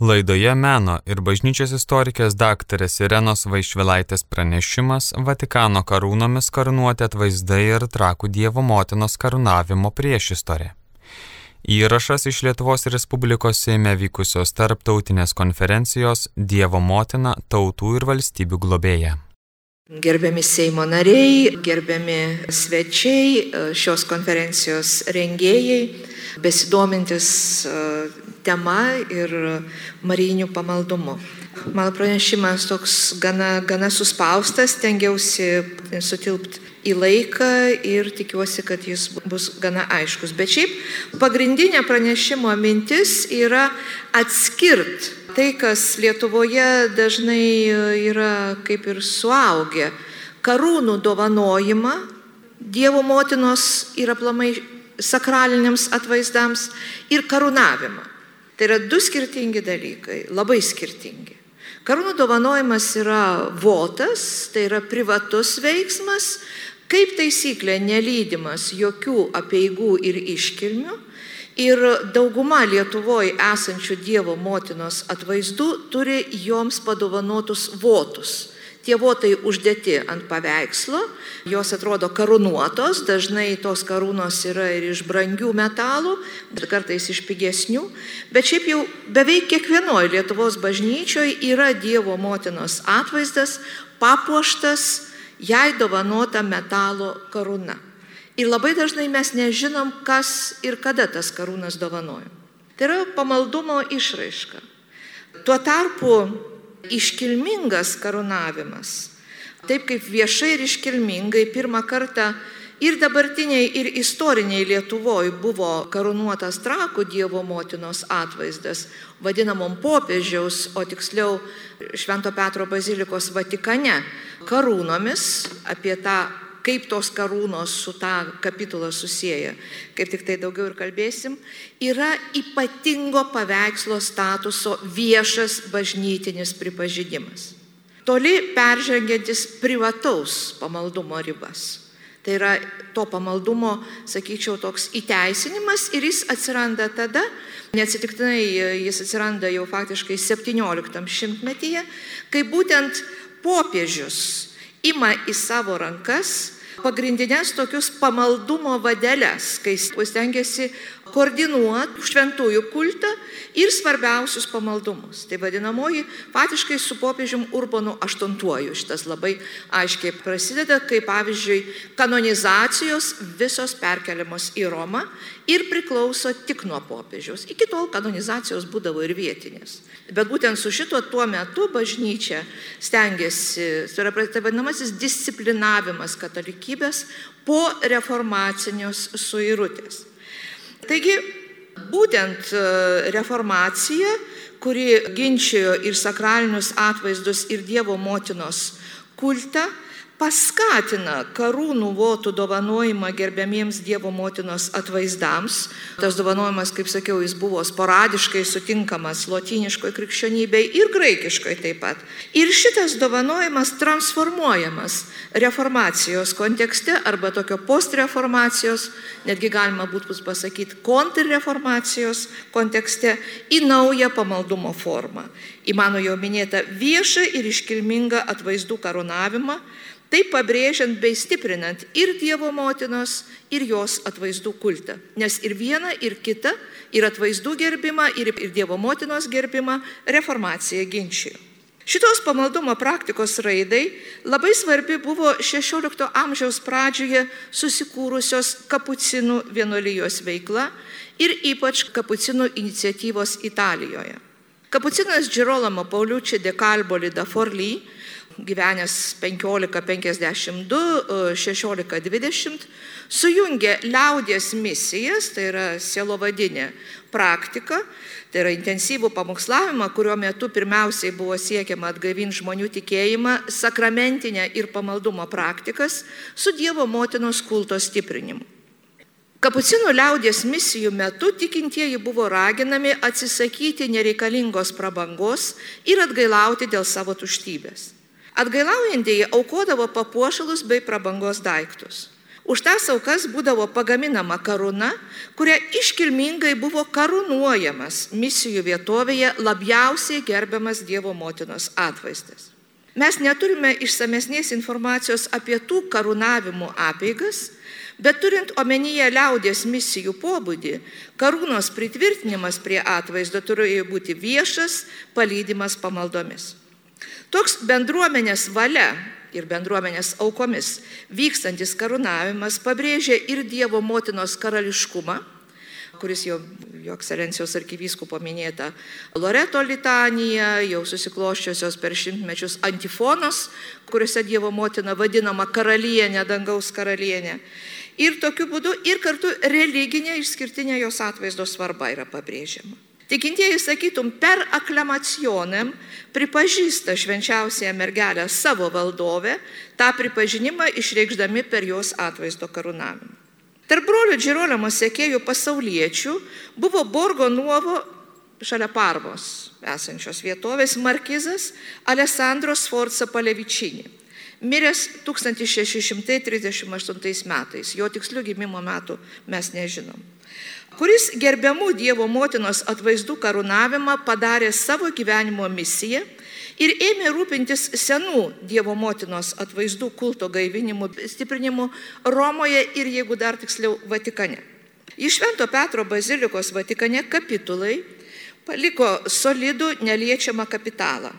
Laidoje meno ir bažnyčios istorikės daktarės Irenos Vaišvilaitės pranešimas Vatikano karūnomis karūnuoti atvaizdai ir trakų Dievo motinos karūnavimo priešistorė. Įrašas iš Lietuvos Respublikos Seime vykusios tarptautinės konferencijos Dievo motina tautų ir valstybių globėja. Gerbiami Seimo nariai, gerbiami svečiai, šios konferencijos rengėjai, besidomintis tema ir marijinių pamaldumu. Mano pranešimas toks gana, gana suspaustas, tengiausi sutilpti į laiką ir tikiuosi, kad jis bus gana aiškus. Bet šiaip pagrindinė pranešimo mintis yra atskirt tai, kas Lietuvoje dažnai yra kaip ir suaugę. Karūnų dovanojimą Dievo motinos ir aplamai sakraliniams atvaizdams ir karūnavimą. Tai yra du skirtingi dalykai, labai skirtingi. Karūnų dovanojimas yra votas, tai yra privatus veiksmas, kaip taisyklė nelydimas jokių apieigų ir iškilmių. Ir dauguma Lietuvoje esančių Dievo motinos atvaizdų turi joms padovanotus votus Tie votai uždėti ant paveikslo, jos atrodo karūnuotos, dažnai tos karūnos yra ir iš brangių metalų, bet kartais iš pigesnių, bet šiaip jau beveik kiekvienoje Lietuvos bažnyčioje yra Dievo motinos atvaizdas, papuoštas jai dovanota metalo karūna. Ir labai dažnai mes nežinom, kas ir kada tas karūnas dovanojo. Tai yra pamaldumo išraiška. Tuo tarpu iškilmingas karūnavimas. Taip kaip viešai ir iškilmingai pirmą kartą ir dabartiniai, ir istoriniai Lietuvoje buvo karūnuotas trakų Dievo motinos atvaizdas, vadinamom popiežiaus, o tiksliau Švento Petro bazilikos Vatikane, karūnomis apie tą kaip tos karūnos su tą kapitulą susiję, kaip tik tai daugiau ir kalbėsim, yra ypatingo paveikslo statuso viešas bažnytinis pripažinimas. Toli peržengiantis privataus pamaldumo ribas. Tai yra to pamaldumo, sakyčiau, toks įteisinimas ir jis atsiranda tada, neatsitiktinai jis atsiranda jau faktiškai 17 šimtmetyje, kai būtent popiežius ima į savo rankas pagrindinės tokius pamaldumo vadeles, kai stengiasi koordinuoti šventųjų kultą ir svarbiausius pamaldumus. Tai vadinamoji, patiškai su popiežium Urbanu VIII šitas labai aiškiai prasideda, kai pavyzdžiui kanonizacijos visos perkeliamos į Romą ir priklauso tik nuo popiežiaus. Iki tol kanonizacijos būdavo ir vietinės. Bet būtent su šituo tuo metu bažnyčia stengiasi, tai yra tai vadinamasis disciplinavimas katalikybės po reformacinios suirutės. Taigi, būtent e, reformacija, kuri ginčiojo ir sakralinius atvaizdus, ir Dievo motinos kultą, paskatina karūnų votų dovanojimą gerbiamiems Dievo motinos atvaizdams. Tas dovanojimas, kaip sakiau, jis buvo sporadiškai sutinkamas lotyniškoje krikščionybėje ir graikiškoje taip pat. Ir šitas dovanojimas transformuojamas reformacijos kontekste arba tokio postreformacijos, netgi galima būtų pasakyti kontrreformacijos kontekste į naują pamaldumo formą. Į mano jau minėtą viešą ir iškilmingą atvaizdų karūnavimą, Taip pabrėžiant bei stiprinant ir Dievo motinos, ir jos atvaizdų kultą. Nes ir viena, ir kita, ir atvaizdų gerbimą, ir, ir Dievo motinos gerbimą reformacija ginčijo. Šitos pamaldumo praktikos raidai labai svarbi buvo XVI amžiaus pradžioje susikūrusios kapucinų vienuolijos veikla ir ypač kapucinų iniciatyvos Italijoje. Kapucinas Girolamo Pauliucci de Calboli da Forlì gyvenęs 1552, 1620, sujungė liaudės misijas, tai yra sielovadinė praktika, tai yra intensyvų pamokslavimą, kurio metu pirmiausiai buvo siekiama atgaivinti žmonių tikėjimą, sakramentinę ir pamaldumo praktikas su Dievo motinos kulto stiprinimu. Kapucinų liaudės misijų metu tikintieji buvo raginami atsisakyti nereikalingos prabangos ir atgailauti dėl savo tuštybės. Atgailaujantieji aukodavo papuošalus bei prabangos daiktus. Už tas aukas būdavo pagaminama karūna, kuria iškilmingai buvo karūnuojamas misijų vietovėje labiausiai gerbiamas Dievo motinos atvaizdas. Mes neturime išsamesnės informacijos apie tų karūnavimų apeigas, bet turint omenyje liaudės misijų pobūdį, karūnos pritvirtinimas prie atvaizdo turėjo būti viešas, palydimas pamaldomis. Toks bendruomenės valia ir bendruomenės aukomis vykstantis karūnavimas pabrėžia ir Dievo motinos karališkumą, kuris jau jo ekscelencijos arkivyskupo minėta Loreto litanija, jau susikloščiosios per šimtmečius antifonos, kuriuose Dievo motina vadinama karalienė, dangaus karalienė. Ir tokiu būdu ir kartu religinė išskirtinė jos atvaizdo svarba yra pabrėžiama. Tikintieji, sakytum, per aklamacionėm pripažįsta švenčiausiąją mergelę savo valdovę, tą pripažinimą išreikšdami per jos atvaizdo karūnavimą. Tarp brolių Džirolimo sekėjų pasauliečių buvo Borgo Nuovo šalia Parvos esančios vietovės markizas Alessandro Sforza Palevičinį, miręs 1638 metais, jo tikslių gimimo metų mes nežinom kuris gerbiamų Dievo motinos atvaizdų karūnavimą padarė savo gyvenimo misiją ir ėmė rūpintis senų Dievo motinos atvaizdų kulto gaivinimu, stiprinimu Romoje ir, jeigu dar tiksliau, Vatikane. Iš Švento Petro bazilikos Vatikane kapitulai paliko solidų neliečiamą kapitalą.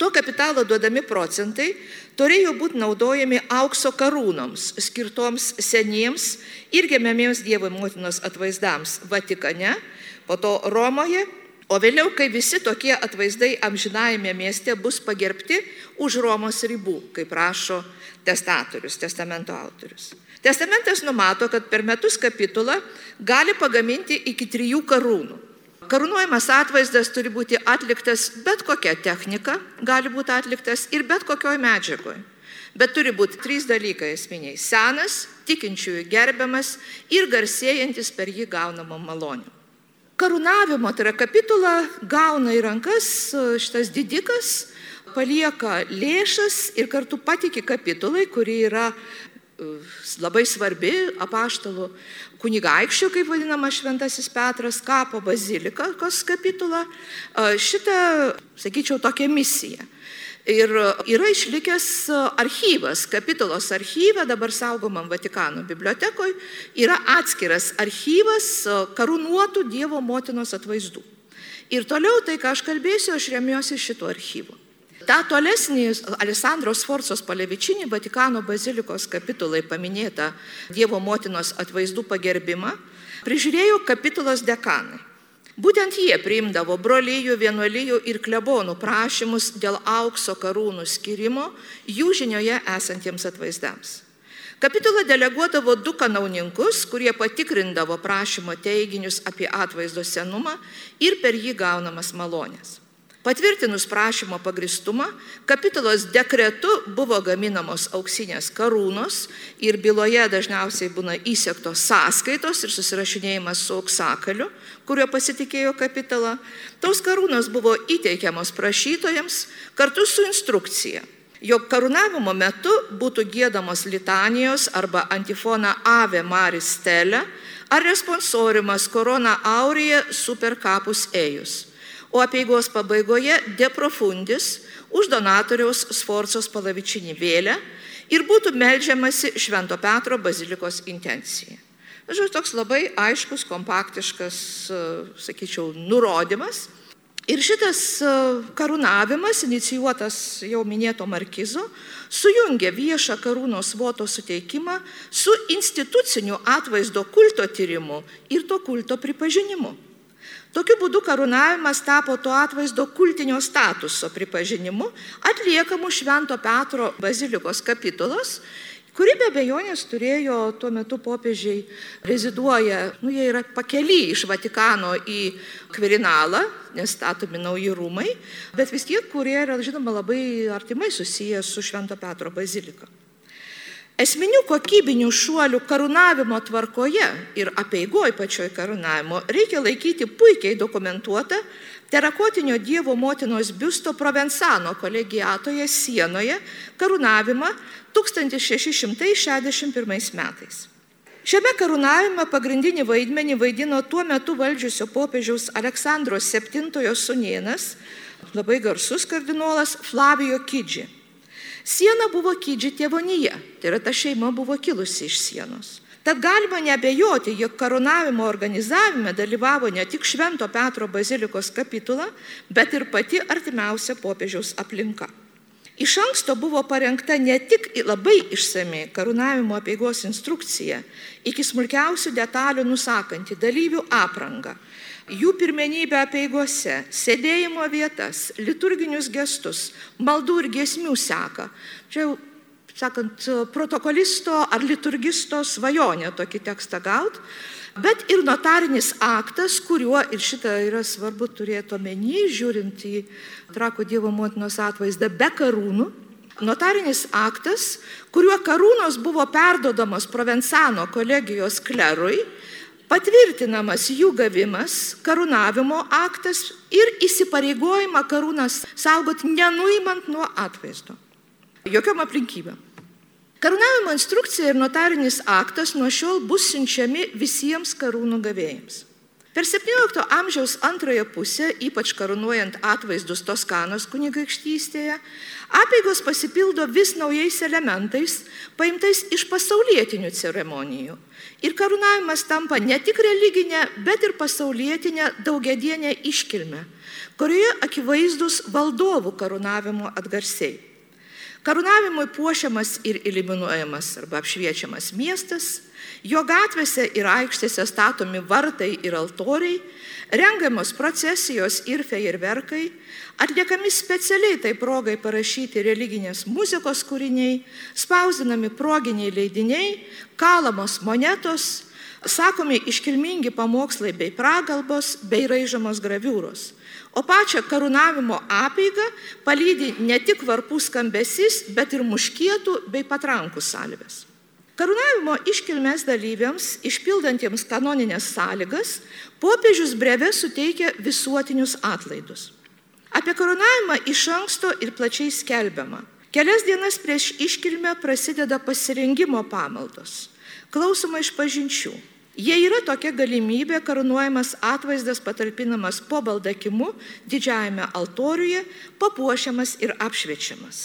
To kapitalo duodami procentai turėjo būti naudojami aukso karūnoms, skirtoms seniems ir gemiamiems Dievo motinos atvaizdams Vatikane, po to Romoje, o vėliau, kai visi tokie atvaizdai amžinajame mieste bus pagerbti už Romos ribų, kaip rašo testatorius, testamento autorius. Testamentas numato, kad per metus kapitulą gali pagaminti iki trijų karūnų. Karūnuojamas atvaizdas turi būti atliktas bet kokia technika, gali būti atliktas ir bet kokioj medžiagoje. Bet turi būti trys dalykai esminiai - senas, tikinčiųjų gerbiamas ir garsėjantis per jį gaunamą malonę. Karūnavimo, tai yra kapitula, gauna į rankas šitas didikas, palieka lėšas ir kartu patikė kapitulai, kuri yra labai svarbi apaštalų kunigaikščių, kaip vadinama Šventasis Petras, kapo bazilikos kapitula, šitą, sakyčiau, tokią misiją. Ir yra išlikęs archyvas, kapitulos archyve, dabar saugomam Vatikano bibliotekoje, yra atskiras archyvas karūnuotų Dievo motinos atvaizdų. Ir toliau tai, ką aš kalbėsiu, aš remiuosi šituo archyvu. Ta tolesnį Alessandro Sforcos Palevičinį Vatikano bazilikos kapitulai paminėta Dievo motinos atvaizdų pagerbimą prižiūrėjo kapitulos dekanai. Būtent jie priimdavo brolyjų, vienuolyjų ir klebonų prašymus dėl aukso karūnų skirimo jų žinioje esantiems atvaizdams. Kapitula deleguodavo du kanauninkus, kurie patikrindavo prašymo teiginius apie atvaizdo senumą ir per jį gaunamas malonės. Patvirtinus prašymo pagristumą, kapitulos dekretu buvo gaminamos auksinės karūnos ir byloje dažniausiai būna įsiektos sąskaitos ir susirašinėjimas su auksakaliu, kurio pasitikėjo kapitala. Tos karūnos buvo įteikiamos prašytojams kartu su instrukcija, jog karūnavimo metu būtų gėdamos litanijos arba antifona Ave Maris Stele ar responsoriumas Korona Aurija super kapus ėjus o apieigos pabaigoje deprofundis už donatoriaus Sforcos palavičinį vėlę ir būtų melžiamasi Švento Petro bazilikos intencija. Žodžiu, toks labai aiškus, kompaktiškas, sakyčiau, nurodymas. Ir šitas karūnavimas, inicijuotas jau minėto markizo, sujungia viešą karūnos voto suteikimą su instituciniu atvaizdo kulto tyrimu ir to kulto pripažinimu. Tokiu būdu karūnavimas tapo to atvaizdo kultinio statuso pripažinimu atliekamu Švento Petro bazilikos kapitulos, kuri be abejonės turėjo tuo metu popiežiai reziduoja, nu jie yra pakeli iš Vatikano į Kvirinalą, nes statomi nauji rūmai, bet vis tiek, kurie yra, žinoma, labai artimai susiję su Švento Petro bazilika. Esminių kokybinių šuolių karūnavimo tvarkoje ir apieigoj pačioj karūnavimo reikia laikyti puikiai dokumentuotą terakotinio Dievo motinos biusto Provensano kolegiatoje sienoje karūnavimą 1661 metais. Šiame karūnavime pagrindinį vaidmenį vaidino tuo metu valdžiusio popiežiaus Aleksandro VII sunienas, labai garsus kardinolas Flavijo Kidži. Siena buvo Kidži tėvonyje, tai yra ta šeima buvo kilusi iš sienos. Tad galima nebejoti, jog karūnavimo organizavime dalyvavo ne tik Švento Petro bazilikos kapitula, bet ir pati artimiausia popiežiaus aplinka. Iš anksto buvo parengta ne tik labai išsami karūnavimo apieigos instrukcija, iki smulkiausių detalių nusakanti dalyvių aprangą, jų pirmenybę apieigose, sėdėjimo vietas, liturginius gestus, maldų ir giesmių seka. Čia jau, sakant, protokolisto ar liturgisto svajonė tokį tekstą gauti bet ir notarinis aktas, kuriuo ir šitą yra svarbu turėti omeny, žiūrint į Trako Dievo motinos atvaizdą be karūnų. Notarinis aktas, kuriuo karūnos buvo perdodamos Provensano kolegijos klerui, patvirtinamas jų gavimas, karūnavimo aktas ir įsipareigojimą karūnas saugoti nenuimant nuo atvaizdo. Jokiom aplinkybėm. Karūnavimo instrukcija ir notarinis aktas nuo šiol bus siunčiami visiems karūnų gavėjams. Per 17 amžiaus antrąją pusę, ypač karūnuojant atvaizdus Toskanos kunigaikštystėje, apėgos pasipildo vis naujais elementais, paimtais iš pasaulietinių ceremonijų. Ir karūnavimas tampa ne tik religinė, bet ir pasaulietinė daugiadienė iškilme, kurioje akivaizdus valdovų karūnavimo atgarsiai. Karūnavimui puošiamas ir eliminuojamas arba apšviečiamas miestas, jo gatvėse ir aikštėse statomi vartai ir altoriai, rengiamos procesijos ir fejerverkai, atliekami specialiai tai progai parašyti religinės muzikos kūriniai, spausdinami proginiai leidiniai, kalamos monetos, sakomi iškilmingi pamokslai bei pragalbos bei raižomos graviūros O pačią karūnavimo apėgą palydi ne tik varpų skambesys, bet ir muškietų bei patrankų salvės. Karūnavimo iškilmės dalyviams, išpildantiems kanoninės sąlygas, popiežius breve suteikia visuotinius atlaidus. Apie karūnavimą iš anksto ir plačiai skelbiama. Kelias dienas prieš iškilmę prasideda pasirengimo pamaldos, klausoma iš pažinčių, Jie yra tokia galimybė, karūnuojamas atvaizdas patalpinamas po baldakimu didžiajame altoriuje, papuošiamas ir apšviečiamas.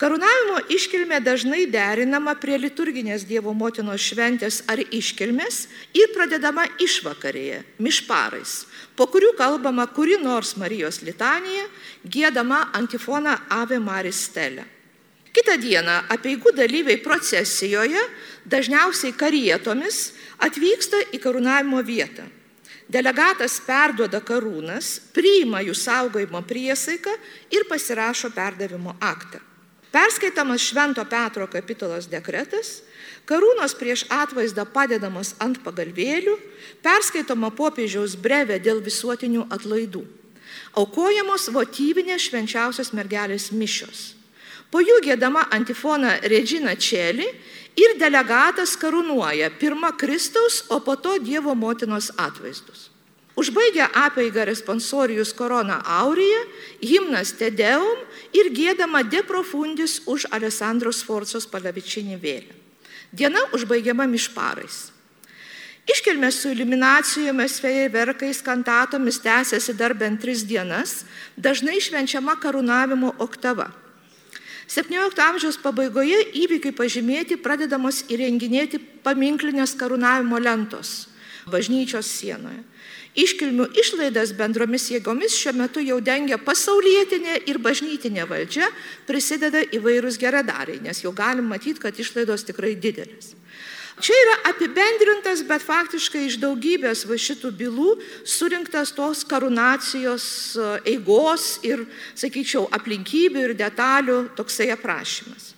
Karūnavimo iškilmė dažnai derinama prie liturginės Dievo motinos šventės ar iškilmės ir pradedama išvakarėje, mišparais, po kurių kalbama kuri nors Marijos litanija, gėdama antifoną Ave Maris Stelę. Kita diena apieigų dalyviai procesijoje, dažniausiai karietomis, atvyksta į karūnavimo vietą. Delegatas perduoda karūnas, priima jų saugojimo priesaiką ir pasirašo perdavimo aktą. Perskaitamas Švento Petro kapitolos dekretas, karūnos prieš atvaizdą padedamos ant pagalvėlių, perskaitoma popiežiaus brevė dėl visuotinių atlaidų. Aukojamos votyvinės švenčiausios mergelės mišios. Po jų gėdama antifona Regina Čeli ir delegatas karūnuoja pirmą Kristaus, o po to Dievo motinos atvaizdus. Užbaigia apeiga responsorijus korona aurija, himnas Tedeum ir gėdama De profundis už Alessandro Sforcos palavičinį vėlę. Diena užbaigiama mišparais. Iškilmės su iliminacijomis, fejerverkais, kantatomis tęsiasi dar bent tris dienas, dažnai švenčiama karūnavimo oktava. 17 amžiaus pabaigoje įvykiui pažymėti pradedamos įrenginėti paminklinės karūnavimo lentos bažnyčios sienoje. Iškilmių išlaidas bendromis jėgomis šiuo metu jau dengia pasaulietinė ir bažnytinė valdžia, prisideda įvairūs geradariai, nes jau galim matyti, kad išlaidos tikrai didelės. Čia yra apibendrintas, bet faktiškai iš daugybės va šitų bylų surinktas tos karūnacijos e, eigos ir, sakyčiau, aplinkybių ir detalių toksai aprašymas.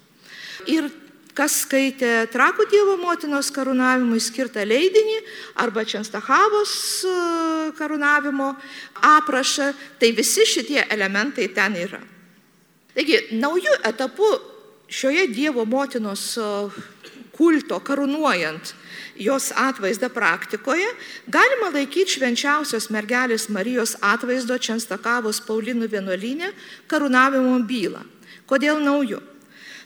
Ir kas skaitė Trakų Dievo motinos karūnavimui skirtą leidinį arba Čenstahavos e, karūnavimo aprašą, tai visi šitie elementai ten yra. Taigi, naujų etapų šioje Dievo motinos e, kulto karūnuojant jos atvaizdą praktikoje, galima laikyti švenčiausios mergelės Marijos atvaizdo Čenstakavos Paulinų vienuolinė karūnavimo bylą. Kodėl nauju?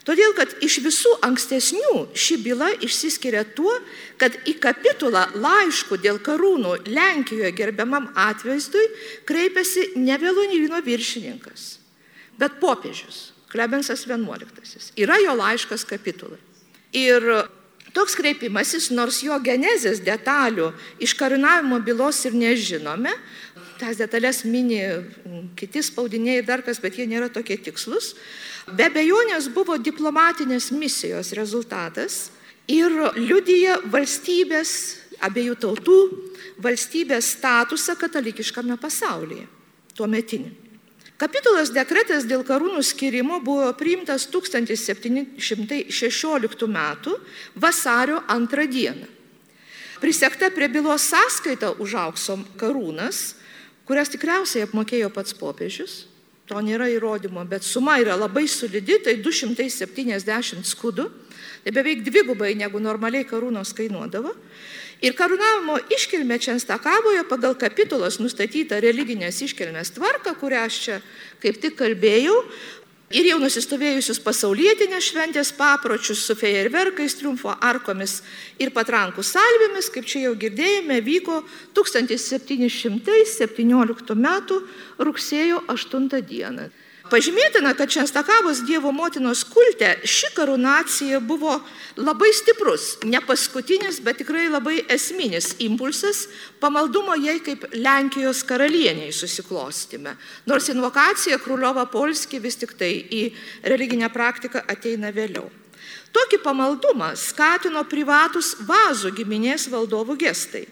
Todėl, kad iš visų ankstesnių ši byla išsiskiria tuo, kad į kapitulą laiškų dėl karūnų Lenkijoje gerbiamam atvaizdui kreipiasi ne Vėlonyvino viršininkas, bet popiežius, Klebensas XI. Yra jo laiškas kapitulai. Ir toks kreipimasis, nors jo genezės detalių iš karūnavimo bylos ir nežinome, tas detalės mini kiti spaudiniai ir dar kas, bet jie nėra tokie tikslus, be bejonės buvo diplomatinės misijos rezultatas ir liudyja valstybės, abiejų tautų valstybės statusą katalikiškame pasaulyje, tuo metinį. Kapitulos dekretas dėl karūnų skirimo buvo priimtas 1716 m. vasario 2 dieną. Prisekta prie bylos sąskaita už aukso karūnas, kurias tikriausiai apmokėjo pats popiežius, to nėra įrodymo, bet suma yra labai solidi, tai 270 skudų, tai beveik dvigubai negu normaliai karūnos kainuodavo. Ir karūnavimo iškilmė Čenstakavoje pagal kapitulos nustatytą religinės iškilmės tvarką, kurią aš čia kaip tik kalbėjau, ir jau nusistovėjusius pasaulietinės šventės papročius su fejerverkais, triumfo arkomis ir patrankų salvėmis, kaip čia jau girdėjome, vyko 1717 m. rugsėjo 8 d. Pažymėtina, kad Čenstakavos Dievo motinos kulte ši karūnacija buvo labai stiprus, ne paskutinis, bet tikrai labai esminis impulsas pamaldumo jai kaip Lenkijos karalieniai susiklostime. Nors invokacija Kruliova Polski vis tik tai į religinę praktiką ateina vėliau. Tokį pamaldumą skatino privatus vazų giminės valdovų gestai.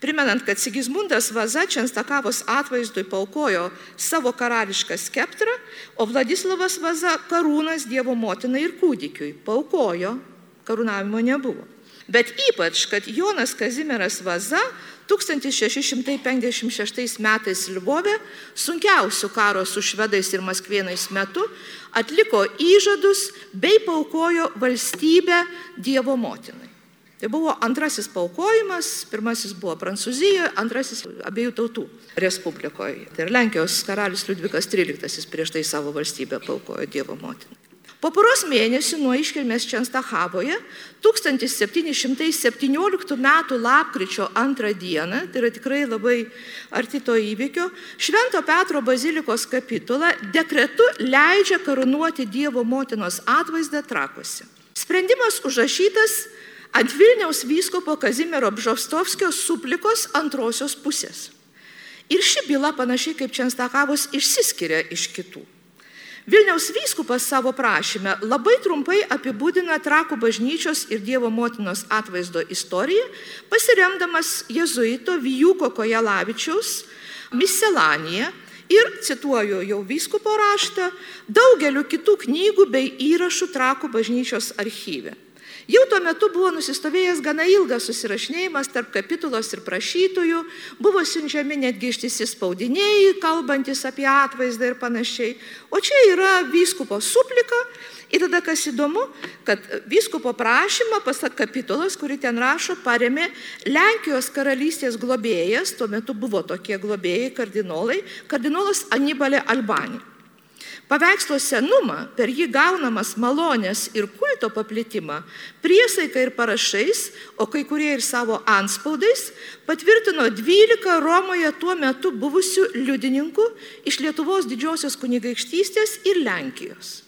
Primenant, kad Sigismundas Vaza Čenstakavos atvaizdui paukojo savo karališką skeptrą, o Vladislavas Vaza karūnas Dievo motinai ir kūdikiui paukojo, karūnavimo nebuvo. Bet ypač, kad Jonas Kazimieras Vaza 1656 metais Lvove, sunkiausių karo su švedais ir maskvienais metu, atliko įžadus bei paukojo valstybę Dievo motinai. Tai buvo antrasis paukojimas, pirmasis buvo Prancūzijoje, antrasis abiejų tautų Respublikoje. Tai ir Lenkijos karalius Liudvikas XIII prieš tai savo valstybę paukojo Dievo motiną. Po poros mėnesių nuo iškilmės Čenstahavoje 1717 m. lapkričio 2 dieną, tai yra tikrai labai arti to įvykio, Švento Petro bazilikos kapitula dekretu leidžia karūnuoti Dievo motinos atvaizdą trakuose. Sprendimas užrašytas ant Vilniaus vyskopo Kazimiero Bžostovskio suplikos antrosios pusės. Ir ši byla panašiai kaip Čenstakavos išsiskiria iš kitų. Vilniaus vyskupas savo prašymę labai trumpai apibūdina Trakų bažnyčios ir Dievo motinos atvaizdo istoriją, pasiremdamas jezuito Vijuko Kojalavičiaus Miselaniją ir, cituoju jau vyskupo raštą, daugeliu kitų knygų bei įrašų Trakų bažnyčios archyve. Jau tuo metu buvo nusistovėjęs gana ilgas susirašinėjimas tarp kapitulos ir prašytojų, buvo siunčiami netgi ištisi spaudiniai, kalbantis apie atvaizdą ir panašiai. O čia yra vyskupo suplika ir tada kas įdomu, kad vyskupo prašymą, pasak kapitulos, kuri ten rašo, paremė Lenkijos karalystės globėjas, tuo metu buvo tokie globėjai kardinolai, kardinolas Anibalė Albani. Paveikslo senumą, per jį gaunamas malonės ir kulto paplitimą, priesaika ir parašais, o kai kurie ir savo anspaudais, patvirtino 12 Romoje tuo metu buvusių liudininkų iš Lietuvos didžiosios kunigaikštystės ir Lenkijos.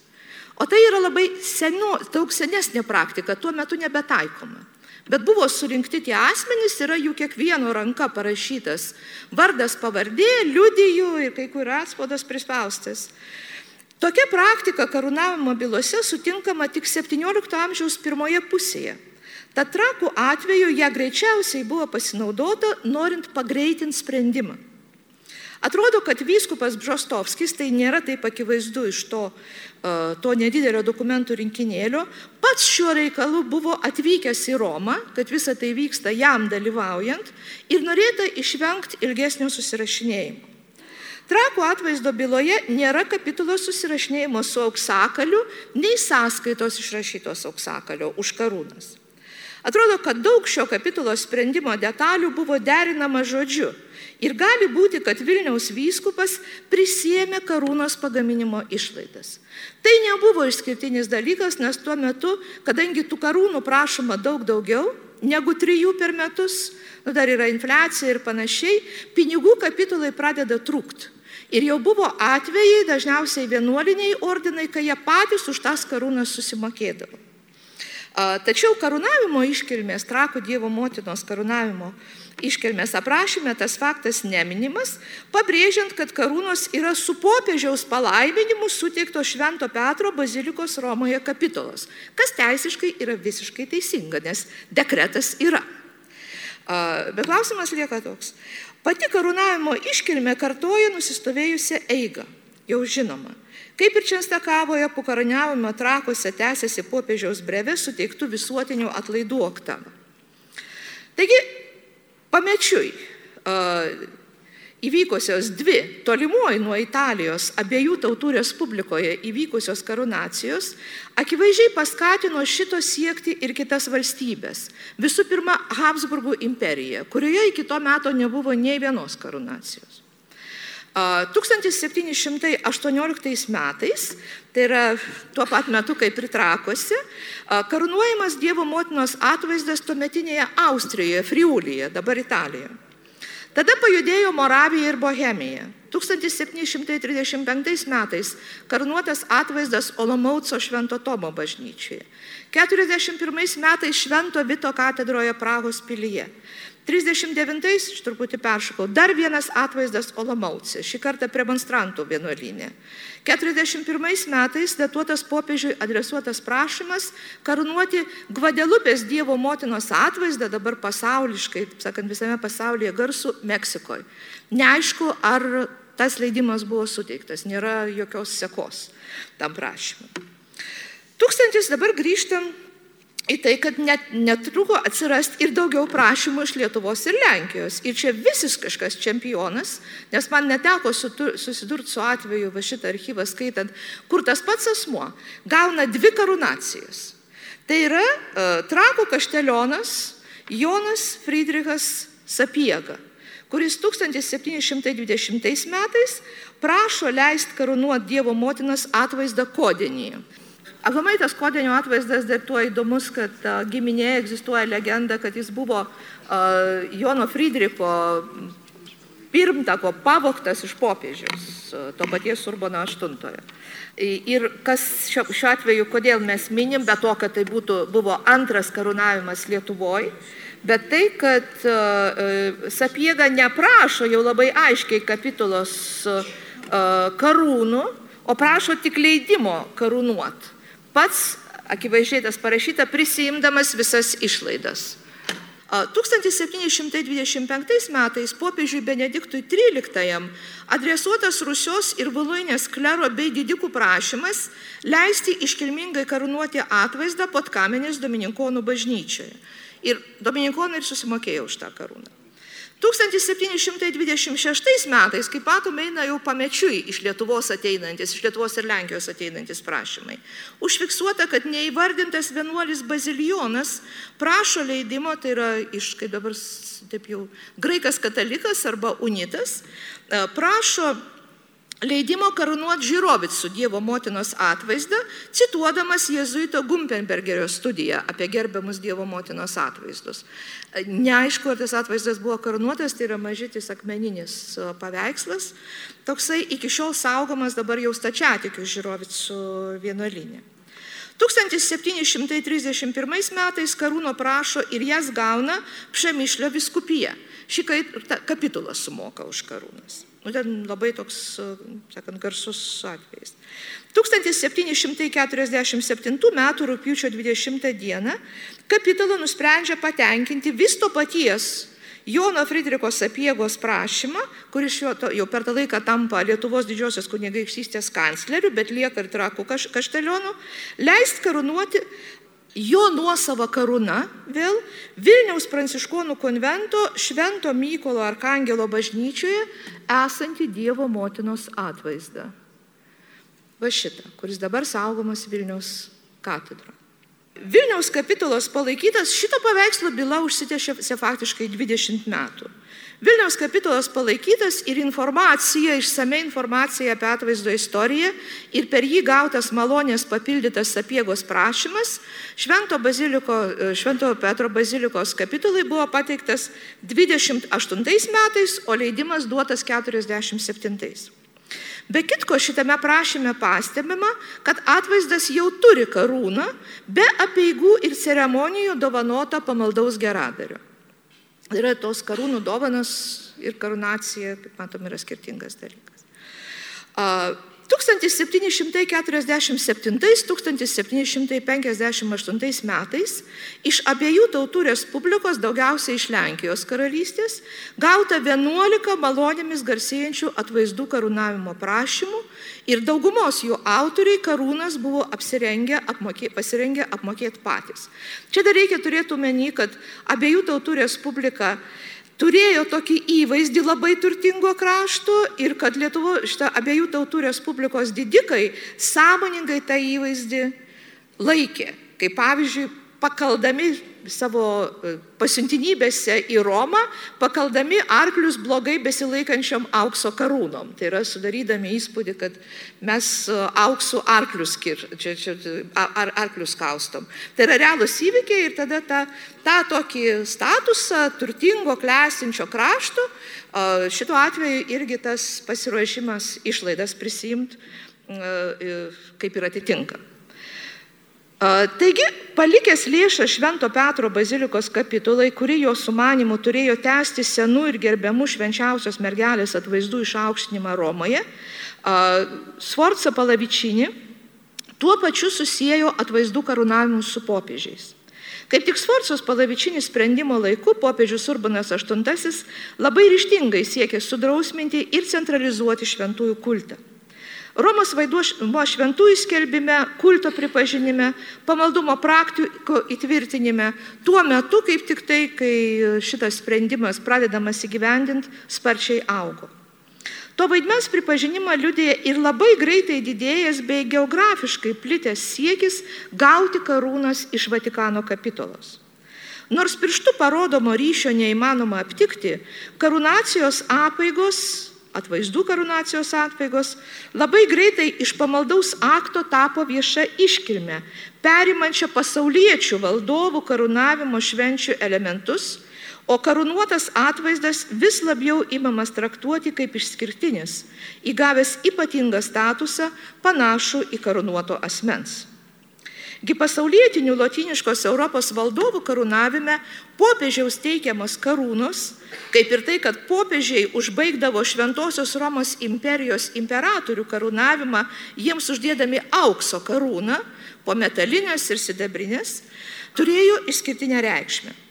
O tai yra labai senu, daug senesnė praktika, tuo metu nebetaikoma. Bet buvo surinkti tie asmenys, yra jų kiekvieno ranka parašytas vardas, pavardė, liudijų ir kai kur atspaudas prispaustas. Tokia praktika karūnavimo bylose sutinkama tik 17 amžiaus pirmoje pusėje. Tad trakų atveju ją greičiausiai buvo pasinaudota, norint pagreitinti sprendimą. Atrodo, kad vyskupas Bžostovskis, tai nėra taip akivaizdu iš to, to nedidelio dokumentų rinkinėlio, pats šiuo reikalu buvo atvykęs į Romą, kad visa tai vyksta jam dalyvaujant ir norėta išvengti ilgesnio susirašinėjimo. Trakų atvaizdo byloje nėra kapitulos susirašinėjimo su auksakaliu, nei sąskaitos išrašytos auksakalio už karūnas. Atrodo, kad daug šio kapitulo sprendimo detalių buvo derinama žodžiu. Ir gali būti, kad Vilniaus vyskupas prisėmė karūnos pagaminimo išlaidas. Tai nebuvo išskirtinis dalykas, nes tuo metu, kadangi tų karūnų prašoma daug daugiau negu trijų per metus, nu, dar yra infliacija ir panašiai, pinigų kapitulai pradeda trūkti. Ir jau buvo atvejai, dažniausiai vienuoliniai ordinai, kai jie patys už tas karūnas susimokėdavo. Tačiau karūnavimo iškilmės, trakų Dievo motinos karūnavimo iškilmės aprašyme tas faktas neminimas, pabrėžiant, kad karūnos yra su popiežiaus palaiminimu suteikto Švento Petro bazilikos Romoje kapitolas, kas teisiškai yra visiškai teisinga, nes dekretas yra. Bet klausimas lieka toks. Pati karūnavimo iškilmė kartoja nusistovėjusią eigą, jau žinoma. Kaip ir Čenstakavoje po karaniavimo trakuose tęsiasi popiežiaus brevė suteiktų visuotinių atlaidų oktava. Taigi, pamečiui įvykusios dvi tolimuoji nuo Italijos abiejų tautų respublikoje įvykusios karūnacijos akivaizdžiai paskatino šito siekti ir kitas valstybės. Visų pirma, Habsburgų imperija, kurioje iki to meto nebuvo nei vienos karūnacijos. 1718 metais, tai yra tuo pat metu kaip ir trakosi, karūnuojamas Dievo motinos atvaizdas tuometinėje Austrijoje, Friulyje, dabar Italijoje. Tada pajudėjo Moravija ir Bohemija. 1735 metais karnuotas atvaizdas Olomauco Švento Tomo bažnyčioje. 41 metais Švento Vito katedroje Prahos pilyje. 39-ais, aš truputį peršokau, dar vienas atvaizdas Olomaucė, šį kartą prie monstrantų vienuolinė. 41 metais datuotas popiežiui adresuotas prašymas karūnuoti Gvadelupės Dievo motinos atvaizdą dabar pasauliškai, sakant, visame pasaulyje garsų Meksikoje. Neaišku, ar tas leidimas buvo suteiktas, nėra jokios sekos tam prašymui. Tūkstantis dabar grįžtam į tai, kad net netruko atsirasti ir daugiau prašymų iš Lietuvos ir Lenkijos. Ir čia visiškas čempionas, nes man neteko susidurti su atveju, va šitą archyvą skaitant, kur tas pats asmuo gauna dvi karūnacijas. Tai yra uh, Trakų kaštelionas Jonas Friedrichas Sapiega, kuris 1720 metais prašo leisti karūnuoti Dievo motinas atvaizdą Kodenyje. Aplamai tas kodenio atvaizdas dar tuo įdomus, kad uh, giminėje egzistuoja legenda, kad jis buvo uh, Jono Friedricho pirmtako pavoktas iš popiežiaus, uh, to paties Urbono VIII. Ir kas šiuo, šiuo atveju, kodėl mes minim, be to, kad tai būtų, buvo antras karūnavimas Lietuvoje, bet tai, kad uh, Sapiega neprašo jau labai aiškiai kapitulos uh, karūnų, o prašo tik leidimo karūnuoti pats akivaizdžiai tas parašyta prisijimdamas visas išlaidas. 1725 metais popiežiui Benediktui XIII adresuotas Rusios ir Voluinės klero bei didikų prašymas leisti iškilmingai karūnuoti atvaizdą pod kamenės Domininkonų bažnyčioje. Ir Dominikonai ir susimokėjo už tą karūną. 1726 metais, kaip matome, eina jau pamečiui iš Lietuvos ateinantis, iš Lietuvos ir Lenkijos ateinantis prašymai. Užfiksuota, kad neįvardintas vienuolis Bazilijonas prašo leidimo, tai yra iš, kaip dabar taip jau, graikas katalikas arba unitas, e, prašo leidimo karūnuoti Žirovicų Dievo motinos atvaizdą, cituodamas Jėzuito Gumpenbergerio studiją apie gerbiamus Dievo motinos atvaizdus. Neaišku, ar tas atvaizdas buvo karūnuotas, tai yra mažytis akmeninis paveikslas, toksai iki šiol saugomas dabar jau stačiatikių Žirovicų vienuolinė. 1731 metais karūno prašo ir jas gauna Pšemišlio viskupija. Šį kapitulą sumoka už karūnas. Nu, ten labai toks, sakant, garsus atvejis. 1747 m. rūpiučio 20 d. kapitulą nusprendžia patenkinti vis to paties Jono Friedriko Sapiegos prašymą, kuris jau, per tą laiką tampa Lietuvos didžiosios kunigaikštystės kancleriu, bet lieka ir trakų kaš, kaštelionu, leist karūnuoti jo nuosava karūna vėl Vilniaus pranciškonų konvento Švento Mykolo Arkangelo bažnyčioje esantį Dievo motinos atvaizdą. Va šitą, kuris dabar saugomas Vilniaus katedro. Vilniaus kapitulos palaikytas šito paveikslo byla užsitęsė faktiškai 20 metų. Vilniaus kapitulos palaikytas ir informacija, išsame informacija apie atvaizdo istoriją ir per jį gautas malonės papildytas sapiegos prašymas Švento, baziliko, Švento Petro bazilikos kapitulai buvo pateiktas 28 metais, o leidimas duotas 47. Be kitko šitame prašyme pastebima, kad atvaizdas jau turi karūną, be apieigų ir ceremonijų dovanota pamaldaus geradario. Yra tos karūnų dovanas ir karūnacija, kaip matom, yra skirtingas dalykas. 1777-1758 metais iš abiejų tautų respublikos, daugiausiai iš Lenkijos karalystės, gauta 11 malonėmis garsėjančių atvaizdų karūnavimo prašymų ir daugumos jų autoriai karūnas buvo apsirengę, apmokė, pasirengę apmokėti patys. Čia dar reikia turėti omeny, kad abiejų tautų respublika turėjo tokį įvaizdį labai turtingo krašto ir kad Lietuvo šitą abiejų tautų Respublikos didikai sąmoningai tą įvaizdį laikė. Kaip pavyzdžiui, pakaldami savo e, pasiuntinybėse į Romą, pakaldami arklius blogai besilaikančiom aukso karūnom. Tai yra sudarydami įspūdį, kad mes e, auksų arklius, skir, čia, čia, ar, arklius kaustom. Tai yra realūs įvykiai ir tada tą, tą tokį statusą turtingo, klesinčio krašto, šituo atveju irgi tas pasiruošimas išlaidas prisimti kaip ir atitinka. Taigi, palikęs lėšą Švento Petro bazilikos kapitulai, kuri jo sumanimu turėjo tęsti senų ir gerbiamų švenčiausios mergelės atvaizdų išaukštinimą Romoje, Sforza Palavičinį tuo pačiu susijęjo atvaizdų karūnavimus su popiežiais. Kaip tik Sforcos palavičinis sprendimo laiku popiežius Urbanas VIII labai ryštingai siekė sudrausminti ir centralizuoti šventųjų kultą. Romos vaidumo šventųjų skelbime, kulto pripažinime, pamaldumo praktikų įtvirtinime, tuo metu kaip tik tai, kai šitas sprendimas pradedamas įgyvendinti, sparčiai augo. To vaidmens pripažinimą liudėja ir labai greitai didėjęs bei geografiškai plitęs siekis gauti karūnas iš Vatikano kapitolos. Nors pirštų parodomo ryšio neįmanoma aptikti, karūnacijos apaigos atvaizdų karūnacijos atvaigos, labai greitai iš pamaldaus akto tapo vieša iškilme, perimančia pasauliečių valdovų karūnavimo švenčių elementus, o karūnuotas atvaizdas vis labiau imamas traktuoti kaip išskirtinis, įgavęs ypatingą statusą panašų į karūnuoto asmens. Gi pasaulietinių lotiniškos Europos valdovų karūnavime popiežiaus teikiamos karūnos, kaip ir tai, kad popiežiai užbaigdavo Šventojios Romos imperijos imperatorių karūnavimą, jiems uždėdami aukso karūną, po metalinės ir sidabrinės, turėjo išskirtinę reikšmę.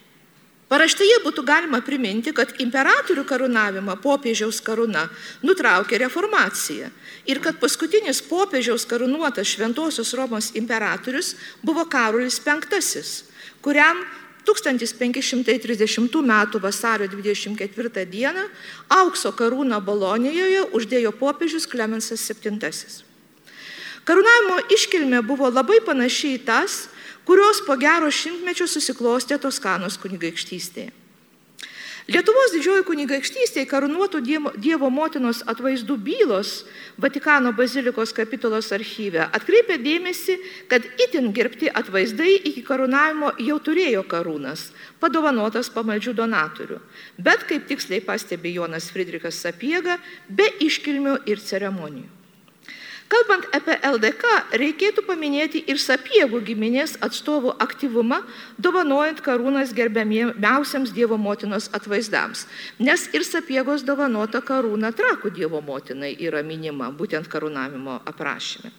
Paraštėje būtų galima priminti, kad imperatorių karūnavimą popiežiaus karūna nutraukė reformacija ir kad paskutinis popiežiaus karūnuotas Šventojios Romos imperatorius buvo Karolis V, kuriam 1530 m. vasario 24 d. aukso karūną Bolonijoje uždėjo popiežius Klemensas VII. Karūnavimo iškilmė buvo labai panaši į tas, kurios po gero šimtmečio susiklostė Toskanos kunigaikštystėje. Lietuvos didžioji kunigaikštystėje karūnuotų dievo, motinos atvaizdų bylos Vatikano bazilikos kapitulos archyve atkreipė dėmesį, kad itin gerbti atvaizdai iki karūnavimo jau turėjo karūnas, padovanotas pamaldžių donatorių, bet kaip tiksliai pastebi Jonas Friedrichas Sapiega, be iškilmių ir ceremonijų. Kalbant apie LDK, reikėtų paminėti ir sapiegų giminės atstovų aktyvumą, dovanojant karūnas gerbiamiausiams Dievo motinos atvaizdams, nes ir sapiegos dovanota karūna trakų Dievo motinai yra minima būtent karūnavimo aprašyme.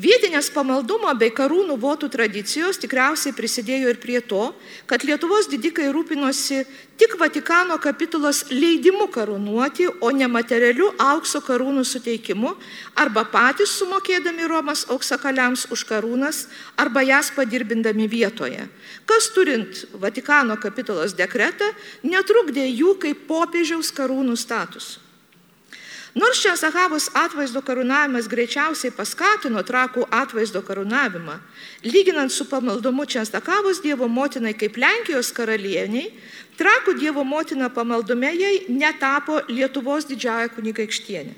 Vietinės pamaldumo bei karūnų votų tradicijos tikriausiai prisidėjo ir prie to, kad Lietuvos didikai rūpinosi tik Vatikano kapitulos leidimu karūnuoti, o ne materialiu aukso karūnų suteikimu, arba patys sumokėdami Romas auksakaliams už karūnas, arba jas padirbindami vietoje, kas turint Vatikano kapitulos dekretą netrukdė jų kaip popiežiaus karūnų statusų. Nors Čensakavos atvaizdo karūnavimas greičiausiai paskatino trakų atvaizdo karūnavimą, lyginant su pamaldumu Čensakavos Dievo motinai kaip Lenkijos karalieniai, trakų Dievo motina pamaldume jai netapo Lietuvos didžiaja kunigaikštienė.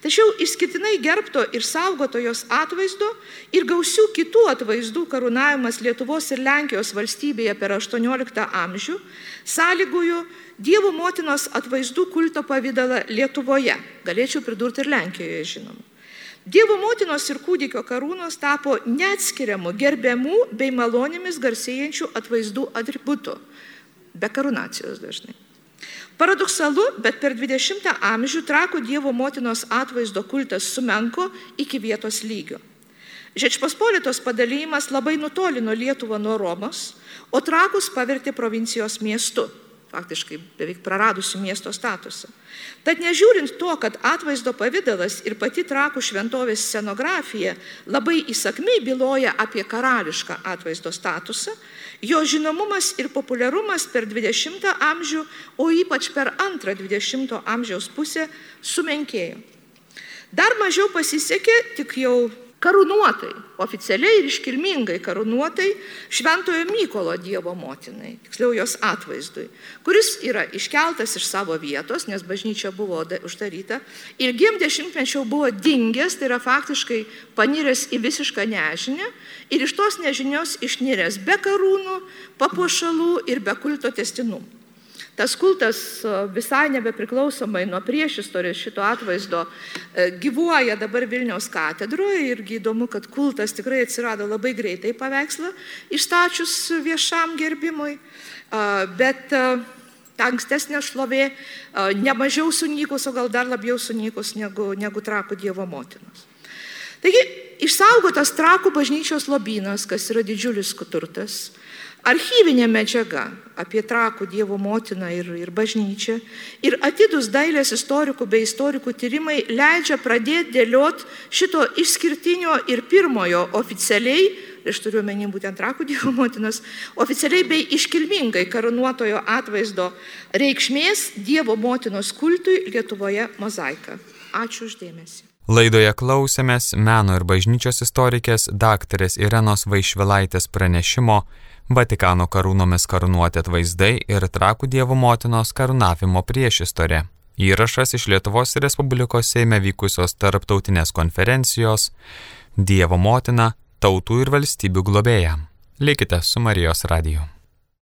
Tačiau išskirtinai gerbto ir saugotojos atvaizdo ir gausių kitų atvaizdų karūnavimas Lietuvos ir Lenkijos valstybėje per XVIII amžių sąlygojo Dievo motinos atvaizdų kulto pavydalą Lietuvoje, galėčiau pridurti ir Lenkijoje žinoma. Dievo motinos ir kūdikio karūnos tapo neatskiriamų, gerbiamų bei malonėmis garsėjančių atvaizdų atributų, be karūnacijos dažnai. Paradoksalu, bet per 20 amžių trakų Dievo motinos atvaizdo kultas sumenko iki vietos lygio. Žečpospolitos padalymas labai nutolino Lietuvą nuo Romos, o trakus pavertė provincijos miestu, faktiškai beveik praradusi miesto statusą. Tad nežiūrint to, kad atvaizdo pavydalas ir pati trakų šventovės scenografija labai įsakmiai byloja apie karališką atvaizdo statusą, Jo žinomumas ir populiarumas per 20 amžių, o ypač per antrą 20 amžiaus pusę sumenkėjo. Dar mažiau pasisekė tik jau karūnuotai, oficialiai ir iškilmingai karūnuotai Šventojo Mykolo Dievo motinai, tiksliau jos atvaizdui, kuris yra iškeltas iš savo vietos, nes bažnyčia buvo uždaryta, ilgiem dešimtmečiau buvo dingęs, tai yra faktiškai paniręs į visišką nežinę ir iš tos nežinios išniręs be karūnų, papuošalų ir be kulto testinumų. Tas kultas visai nebepriklausomai nuo priešistorės šito atvaizdo e, gyvuoja dabar Vilniaus katedroje irgi įdomu, kad kultas tikrai atsirado labai greitai paveikslą išstačius viešam gerbimui, bet ta ankstesnė šlovė nemažiau sunykus, o gal dar labiau sunykus negu, negu trakų Dievo motinos. Taigi, išsaugotas trakų bažnyčios lobynas, kas yra didžiulis turtas, Archyvinė medžiaga apie trakų Dievo motiną ir, ir bažnyčią ir atidus dailės istorikų bei istorikų tyrimai leidžia pradėti dėliot šito išskirtinio ir pirmojo oficialiai, aš turiu menį būtent trakų Dievo motinos, oficialiai bei iškilmingai karūnuotojo atvaizdo reikšmės Dievo motinos kultui Lietuvoje mozaiką. Ačiū uždėmesi. Laidoje klausėmės meno ir bažnyčios istorikės daktarės Irenos Vaišvilaitės pranešimo Vatikano karūnomis karūnuoti atvaizdai ir trakų Dievo motinos karūnavimo priešistorė. Įrašas iš Lietuvos Respublikos Seime vykusios tarptautinės konferencijos Dievo motina, tautų ir valstybių globėja. Likite su Marijos radiju.